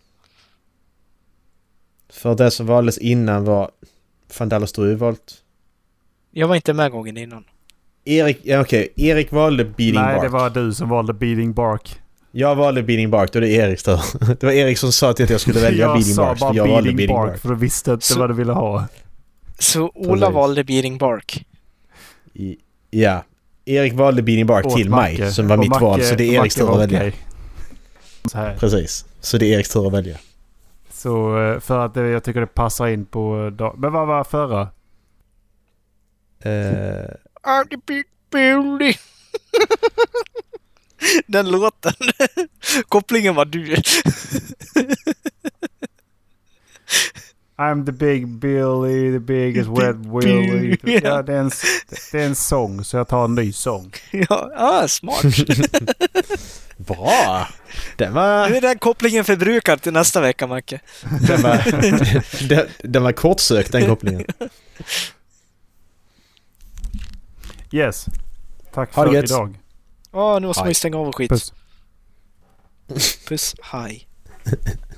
För det som valdes innan var... Fan Dallas du ju valt... Jag var inte med gången innan. Erik, ja okej. Erik valde Beating Nej, Bark. det var du som valde Beating Bark. Jag valde Beating Bark, då är det Eriks <laughs> tur. Det var Erik som sa till att jag skulle <laughs> välja jag Beating sa Bark, bara jag valde Beating Beating Bark, Bark. för du visste inte Så- vad du ville ha. Så Ola Precis. valde Beating Bark. I, ja. Erik valde Beating Bark Åt till Macke. mig, som var Och mitt Macke- val. Så det är Eriks tur att välja. okej. Så, här. Precis. Så det är Eriks tur att välja. så eh, för att det, jag tycker det passar in på... dag- Men vad var förra? Eh, I'm the big building. Den låten. <laughs> Kopplingen var du. I'm the big Billy, the biggest wet Willy. Ja. Ja, det, är en, <laughs> det är en sång, så jag tar en ny sång. ja, ah, smart. <laughs> bra! Den Nu var... är den kopplingen förbrukad till nästa vecka, Macke. Den var, den, den var kortsökt den kopplingen. Yes. Tack Ha det för gött. idag. Ja, nu måste man ju stänga av och skit. Puss. Puss, hej. <laughs>